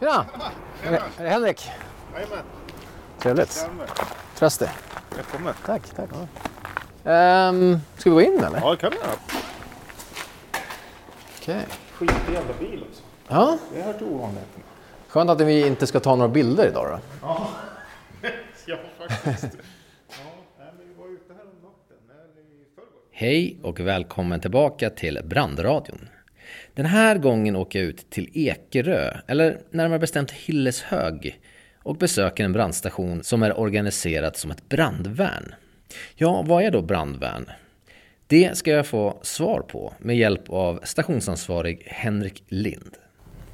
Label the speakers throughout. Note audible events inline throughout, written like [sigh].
Speaker 1: Tjena! Det, är det Henrik?
Speaker 2: Jajamän,
Speaker 1: Trevligt.
Speaker 2: Hjalmar.
Speaker 1: Tröstig.
Speaker 2: Välkommen.
Speaker 1: Tack, tack. Ehm, ska vi gå in eller?
Speaker 2: Ja, det kan vi göra.
Speaker 1: Okej.
Speaker 2: Skitig jävla bil också.
Speaker 1: Ja,
Speaker 2: Det hör till ovanligheterna.
Speaker 1: skönt att vi inte ska ta några bilder idag då.
Speaker 2: Ja, [laughs] ja faktiskt. Ja, nej, men vi var ute här om natten, eller i förrgår.
Speaker 3: Hej och välkommen tillbaka till Brandradion. Den här gången åker jag ut till Ekerö, eller närmare bestämt Hilleshög, och besöker en brandstation som är organiserat som ett brandvärn. Ja, vad är då brandvärn? Det ska jag få svar på med hjälp av stationsansvarig Henrik Lind.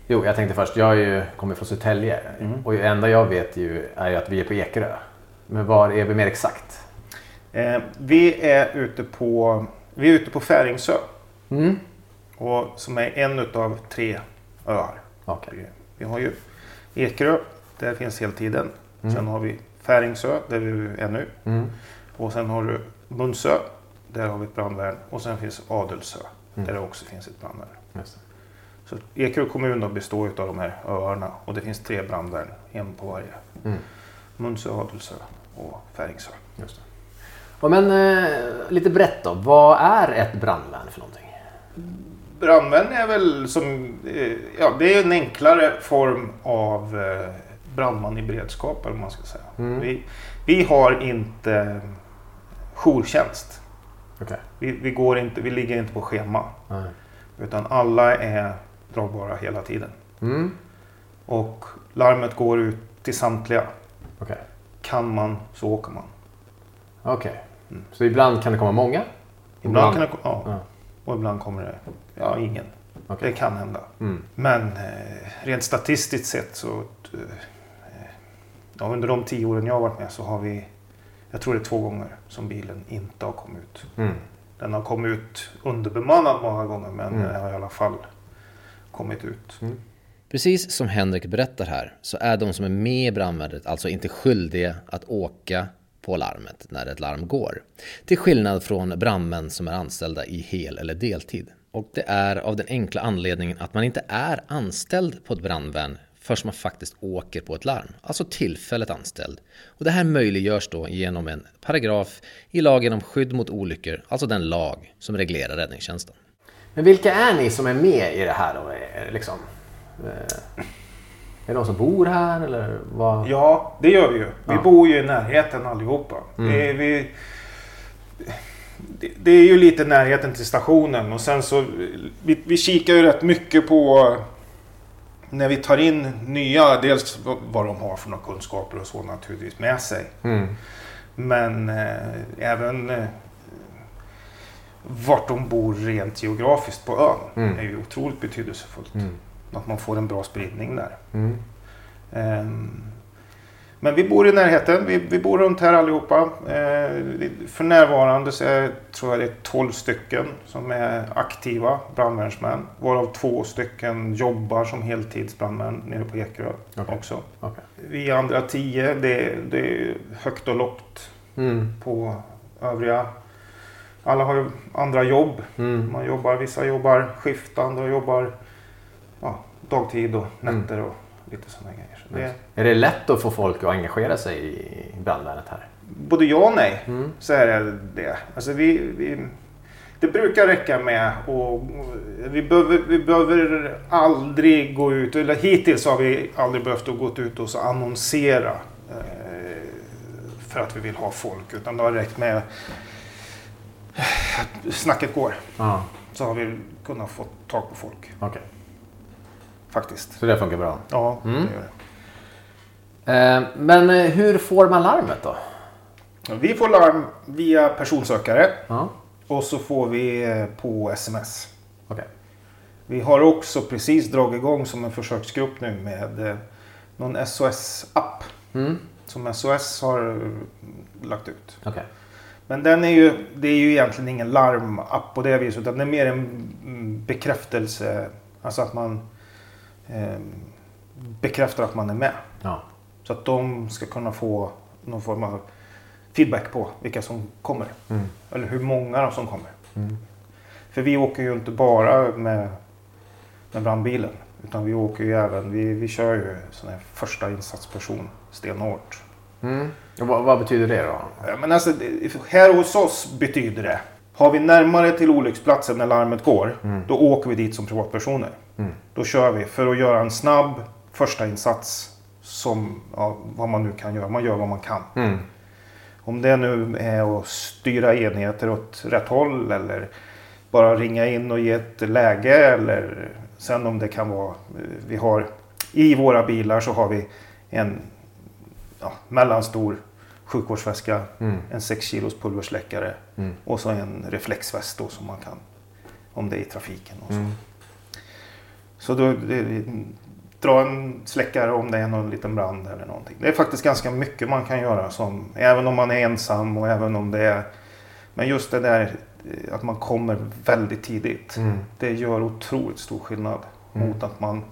Speaker 1: Jo, jag tänkte först, jag är ju, kommer från Södertälje och det enda jag vet ju är ju att vi är på Ekerö. Men var är vi mer exakt?
Speaker 2: Eh, vi är ute på, vi är ute på Färingsö.
Speaker 1: Mm.
Speaker 2: Och, som är en utav tre öar.
Speaker 1: Okej.
Speaker 2: Vi har ju Ekerö, där finns hela tiden. Sen har vi Färingsö, där vi är nu.
Speaker 1: Mm.
Speaker 2: Och sen har du Munsö, där har vi ett brandvärn. Och sen finns Adelsö, där det också finns ett brandvärn. Så Ekerö kommun består av de här öarna och det finns tre brandvärn, en på varje.
Speaker 1: Mm.
Speaker 2: Munsö, Adelsö och Färingsö.
Speaker 1: Just det. Och men eh, lite brett då, vad är ett brandvärn för någonting?
Speaker 2: Brandvärn är väl som, eh, ja det är en enklare form av eh, brandman i beredskap eller man ska säga.
Speaker 1: Mm.
Speaker 2: Vi, vi har inte jourtjänst.
Speaker 1: Okej.
Speaker 2: Vi, vi, går inte, vi ligger inte på schema.
Speaker 1: Nej.
Speaker 2: Utan alla är dragbara hela tiden.
Speaker 1: Mm.
Speaker 2: Och larmet går ut till samtliga.
Speaker 1: Okej.
Speaker 2: Kan man så åker man.
Speaker 1: Okej. Så ibland kan det komma många?
Speaker 2: Ibland kan det, ja,
Speaker 1: Ja.
Speaker 2: Och ibland kommer det ja, ingen.
Speaker 1: Okej.
Speaker 2: Det kan hända.
Speaker 1: Mm.
Speaker 2: Men eh, rent statistiskt sett så eh, ja, under de tio åren jag har varit med så har vi jag tror det är två gånger som bilen inte har kommit ut.
Speaker 1: Mm.
Speaker 2: Den har kommit ut underbemannad många gånger men
Speaker 1: Mm.
Speaker 2: den har i alla fall kommit ut.
Speaker 3: Precis som Henrik berättar här så är de som är med i brandvärnet alltså inte skyldiga att åka på larmet när ett larm går. Till skillnad från brandmän som är anställda i hel eller deltid. Och det är av den enkla anledningen att man inte är anställd på ett brandvärn förrän man faktiskt åker på ett larm. Alltså tillfälligt anställd. Och det här möjliggörs då genom en paragraf i lagen om skydd mot olyckor, alltså den lag som reglerar räddningstjänsten.
Speaker 1: Men vilka är ni som är med i det här då? Eh, liksom, eh, är det de som bor här eller vad?
Speaker 2: Ja, det gör vi ju. Vi
Speaker 1: Ja.
Speaker 2: bor ju i närheten allihopa.
Speaker 1: Mm.
Speaker 2: Är, vi, det, det är ju lite närheten till stationen och sen så vi, vi kikar ju rätt mycket på när vi tar in nya, dels vad, vad de har för några kunskaper och så naturligtvis med sig.
Speaker 1: Mm.
Speaker 2: Men eh, även eh, vart de bor rent geografiskt på ön
Speaker 1: Mm.
Speaker 2: är ju otroligt betydelsefullt.
Speaker 1: Mm.
Speaker 2: Att man får en bra spridning där.
Speaker 1: Mm.
Speaker 2: Ehm, Men vi bor i närheten. Vi, vi bor runt här allihopa. Eh, För närvarande så är, tror jag det är 12 stycken som är aktiva brandvärnsmän. Varav två stycken jobbar som heltidsbrandmän nere på Ekerö
Speaker 1: Okej.
Speaker 2: också.
Speaker 1: Okej.
Speaker 2: Vi andra tio, det, det är högt och lågt
Speaker 1: Mm.
Speaker 2: på övriga. Alla har ju andra jobb.
Speaker 1: Mm.
Speaker 2: Man jobbar, vissa jobbar skift, andra jobbar dagtid och
Speaker 1: Mm.
Speaker 2: nätter och lite sådana grejer. Så det,
Speaker 1: Är det lätt att få folk att engagera sig i brandvärnet här?
Speaker 2: både ja och nej,
Speaker 1: Mm.
Speaker 2: så är det det. Alltså vi, vi, det brukar räcka med och vi behöver, vi behöver aldrig gå ut, eller hittills har vi aldrig behövt att gå ut och så annonsera eh, för att vi vill ha folk. Utan det har räckt med att snacket går.
Speaker 1: Ja,
Speaker 2: Så har vi kunnat få tag på folk.
Speaker 1: okej.
Speaker 2: Faktiskt.
Speaker 1: Så det funkar bra.
Speaker 2: Ja,
Speaker 1: Mm.
Speaker 2: det gör det.
Speaker 1: Eh, men eh, hur får man larmet då?
Speaker 2: Vi får larm via personsökare
Speaker 1: Ja,
Speaker 2: och så får vi eh, på sms.
Speaker 1: okej.
Speaker 2: Vi har också precis dragit igång som en försöksgrupp nu med någon SOS-app
Speaker 1: Mm.
Speaker 2: som SOS har lagt ut.
Speaker 1: Okej.
Speaker 2: Men den är ju, det är ju egentligen ingen larmapp på det viset utan det är mer en mm, bekräftelse. Alltså att man eh, bekräftar att man är med.
Speaker 1: Ja.
Speaker 2: Så att de ska kunna få någon form av feedback på vilka som kommer.
Speaker 1: Mm.
Speaker 2: Eller hur många som kommer.
Speaker 1: Mm.
Speaker 2: För vi åker ju inte bara med, med brandbilen. Utan vi åker ju även, vi, vi kör ju sån här första insatsperson stenhårt.
Speaker 1: Mm. Och vad, vad betyder det då?
Speaker 2: Men alltså, här hos oss betyder det. Har vi närmare till olycksplatsen när larmet går, då åker vi dit som privatpersoner. Då kör vi för att göra en snabb första insats som ja, vad man nu kan göra. Man gör vad man kan.
Speaker 1: Mm.
Speaker 2: Om det nu är att styra enheter åt rätt håll eller bara ringa in och ge ett läge eller sen om det kan vara, vi har i våra bilar så har vi en ja, mellanstor sjukvårdsväska, en 6 kilos pulversläckare och så en reflexväst då som man kan, om det är i trafiken och så. Så då, det, dra en släckare om det är någon liten brand eller någonting. Det är faktiskt ganska mycket man kan göra som, även om man är ensam och även om det är men just det där eh, att man kommer väldigt tidigt. Det gör otroligt stor skillnad mot att man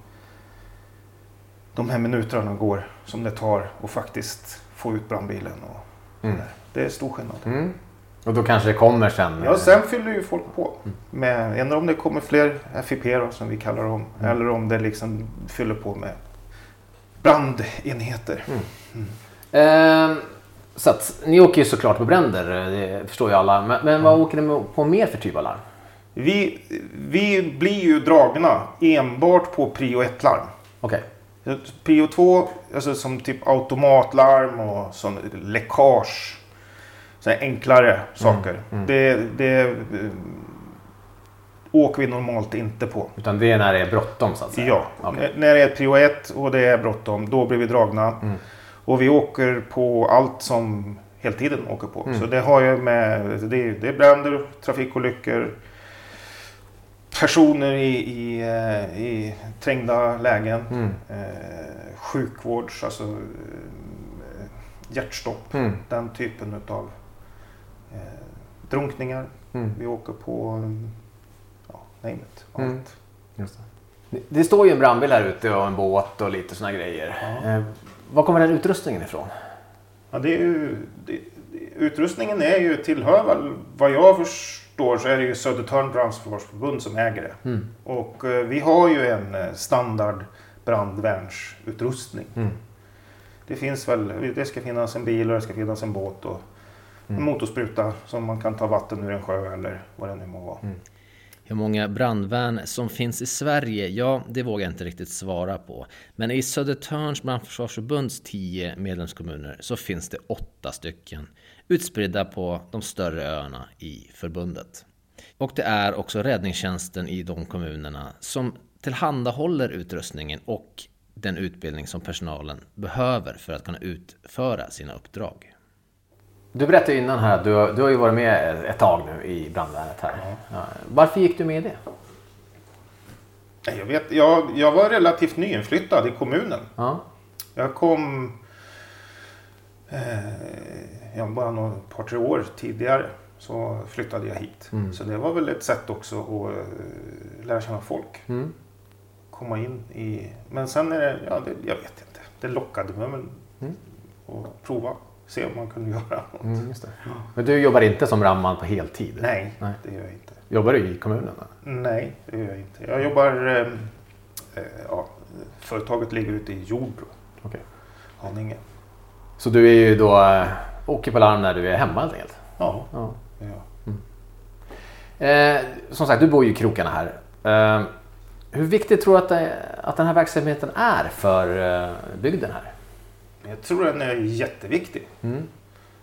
Speaker 2: de här minuterna går som det tar att faktiskt få ut brandbilen. Och
Speaker 1: mm.
Speaker 2: Det är stor skillnad.
Speaker 1: Mm. Och då kanske det kommer sen?
Speaker 2: Ja, eh, sen fyller ju folk på. Mm. Med, om det kommer fler FIP som vi kallar dem. Mm. Eller om det liksom fyller på med brandenheter.
Speaker 1: Eh, så att, ni åker ju såklart på bränder, eh, det förstår ju alla. Men, men vad mm. åker ni på mer för typ av larm?
Speaker 2: Vi, vi blir ju dragna enbart på prio 1-larm. Okay. PO2, alltså som typ automatlarm och sån läckage. Så enklare mm, saker. Mm, mm. Det, det eh, åker vi normalt inte på.
Speaker 1: Utan det är när det är bråttom så att säga?
Speaker 2: Ja, okay. när det är prio 1 och det är bråttom då blir vi dragna. Mm. Och vi åker på allt som heltiden åker på. Mm. Så det har ju med, det, det är bränder, trafikolyckor, personer i, i, eh, i trängda lägen,
Speaker 1: Mm.
Speaker 2: eh, sjukvårds, alltså eh, hjärtstopp,
Speaker 1: Mm.
Speaker 2: den typen av eh, drunkningar.
Speaker 1: Mm.
Speaker 2: Vi åker på, ja, name it, allt.
Speaker 1: Mm. Just det. det står ju en brandbil här ute och en båt och lite såna grejer. Eh, var kommer den utrustningen ifrån?
Speaker 2: Ja, det är ju, det, det, utrustningen är ju tillhör väl, vad jag förstår så är det ju Södertörn brandförsvarsförbund som äger det.
Speaker 1: Mm.
Speaker 2: Och eh, vi har ju en eh, standard brandvärnsutrustning.
Speaker 1: Mm.
Speaker 2: Det finns väl, det ska finnas en bil och det ska finnas en båt och en motorspruta som man kan ta vatten ur en sjö eller vad det nu må vara.
Speaker 3: Hur många brandvärn som finns i Sverige? Ja, det vågar jag inte riktigt svara på. Men i Södertörns brandförsvarsförbunds tio medlemskommuner så finns det åtta stycken utspridda på de större öarna i förbundet. Och det är också räddningstjänsten i de kommunerna som tillhandahåller utrustningen och den utbildning som personalen behöver för att kunna utföra sina uppdrag.
Speaker 1: Du berättade innan här att du, har- du har ju varit med ett tag nu i brandvärnet här. Ja. Varför gick du med i det?
Speaker 2: Jag, vet, jag, jag var relativt nyinflyttad i kommunen.
Speaker 1: Ja.
Speaker 2: Jag kom eh, bara några par, tre år tidigare så flyttade jag hit. Så det var väl ett sätt också att eh, lära känna folk.
Speaker 1: Mm.
Speaker 2: Komma in i... Men sen är det, ja, det, jag vet inte. Det lockade mig men att prova. Se om man kunde [laughs] göra något.
Speaker 1: Mm. Men du jobbar inte som brandman på heltid?
Speaker 2: Nej,
Speaker 1: Nej.
Speaker 2: det gör jag inte.
Speaker 1: Jobbar du i kommunen? då?
Speaker 2: Nej, det gör jag inte. Jag jobbar... Eh, eh, ja, företaget ligger ute i Jordbro,
Speaker 1: Okej.
Speaker 2: Haninge.
Speaker 1: Så du är ju då äh, åker på larm när du är hemma helt enkelt?
Speaker 2: Ja,
Speaker 1: Ja.
Speaker 2: gör jag.
Speaker 1: Eh, som sagt, du bor ju i krokarna här. Eh, hur viktigt tror du att, det, att den här verksamheten är för eh, bygden här?
Speaker 2: Jag tror den är jätteviktig.
Speaker 1: Mm.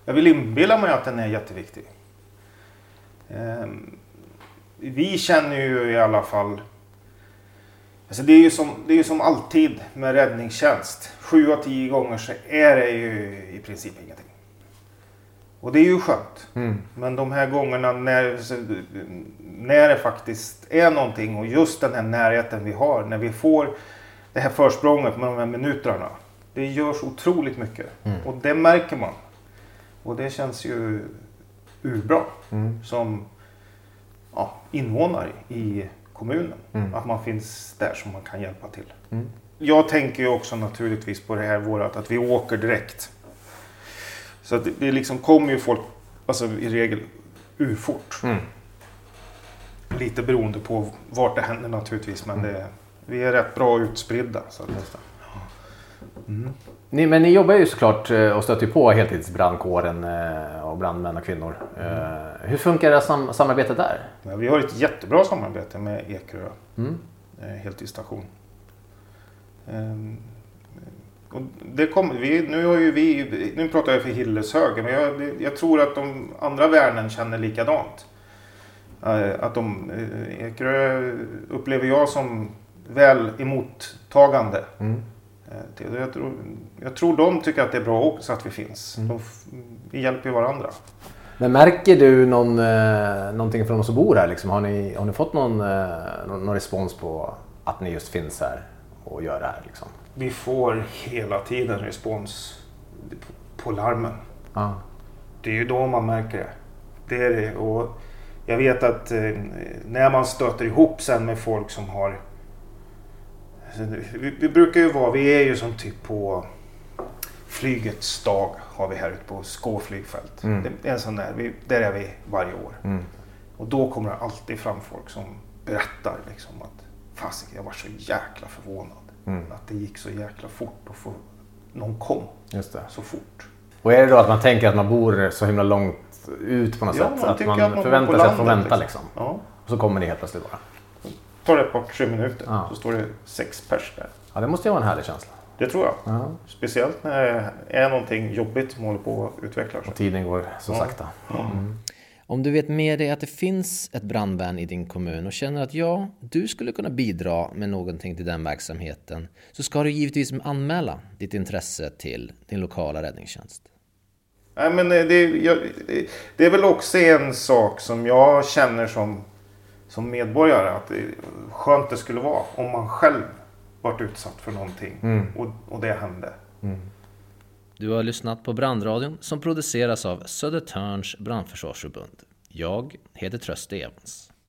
Speaker 2: Jag vill inbilla mig att den är jätteviktig. Ehm, vi känner ju i alla fall... Alltså det, är ju som, det är som alltid med räddningstjänst. Sju av tio gånger så är det ju i princip ingenting. Och det är ju skönt.
Speaker 1: Mm.
Speaker 2: Men de här gångerna när, när det faktiskt är någonting och just den här närheten vi har. När vi får det här försprånget med de här minuterna. Det görs otroligt mycket. Och det märker man. Och det känns ju urbra
Speaker 1: Mm.
Speaker 2: som ja, invånare i kommunen.
Speaker 1: Mm.
Speaker 2: Att man finns där som man kan hjälpa till.
Speaker 1: Mm.
Speaker 2: Jag tänker ju också naturligtvis på det här vårat att vi åker direkt. Så det, det liksom kommer ju folk, alltså i regel urfort.
Speaker 1: Mm.
Speaker 2: Lite beroende på vart det händer naturligtvis. Men det, vi är rätt bra utspridda. Så att,
Speaker 1: Ni, men ni jobbar ju såklart eh, och stöter ju på heltidsbrandkåren eh, och brandmän och kvinnor. Eh, Hur funkar det sam samarbetet där?
Speaker 2: Ja, vi har ett jättebra samarbete med Ekerö eh, heltidsstation. Det kommer, vi, nu, har ju vi, nu pratar jag för Hilleshög, men jag, jag tror att de andra värnen känner likadant. Eh, Att de, eh, Ekerö upplever jag som väl emottagande. Eh, till- Jag tror, jag tror de tycker att det är bra också att vi finns. De, f- vi hjälper varandra.
Speaker 1: Men märker du någon, eh, någonting från de som bor här? Liksom? Har, ni, har ni fått någon, eh, någon, någon respons på att ni just finns här och gör det här? Liksom?
Speaker 2: Vi får hela tiden respons på larmen.
Speaker 1: Ja.
Speaker 2: Det är ju då man märker det. Det är det. Och jag vet att eh, när man stöter ihop sen med folk som har... Vi, vi brukar ju vara, vi är ju som typ på flygets dag har vi här ute på Skå flygfält. Det är en sån där, vi, där är vi varje år. Och då kommer det alltid fram folk som berättar liksom att fasiken, jag var så jäkla förvånad. Att det gick så jäkla fort och få, någon kom
Speaker 1: Just det.
Speaker 2: så fort.
Speaker 1: Och är det då att man tänker att man bor så himla långt ut på något
Speaker 2: Ja,
Speaker 1: sätt?
Speaker 2: man
Speaker 1: att man,
Speaker 2: att man
Speaker 1: förväntar sig att få
Speaker 2: landet,
Speaker 1: vänta
Speaker 2: liksom.
Speaker 1: liksom.
Speaker 2: Ja.
Speaker 1: Och så kommer ni helt plötsligt bara.
Speaker 2: tar det ett par tre minuter
Speaker 1: Ja.
Speaker 2: så står det sex pers där.
Speaker 1: Ja, det måste ju vara en härlig känsla.
Speaker 2: Det tror jag.
Speaker 1: Ja.
Speaker 2: Speciellt när det är någonting jobbigt som håller på att utveckla sig.
Speaker 1: Och tiden går så sakta.
Speaker 3: Om du vet med dig att det finns ett brandvärn i din kommun och känner att ja, du skulle kunna bidra med någonting till den verksamheten så ska du givetvis anmäla ditt intresse till din lokala räddningstjänst.
Speaker 2: Nej, men eh, det, jag, det- är väl också en sak som jag känner som, som medborgare att det, skönt det skulle vara om man själv varit utsatt för någonting och, och det hände.
Speaker 3: Du har lyssnat på Brandradion som produceras av Södertörns brandförsvarsförbund. Jag heter Tröste Evans.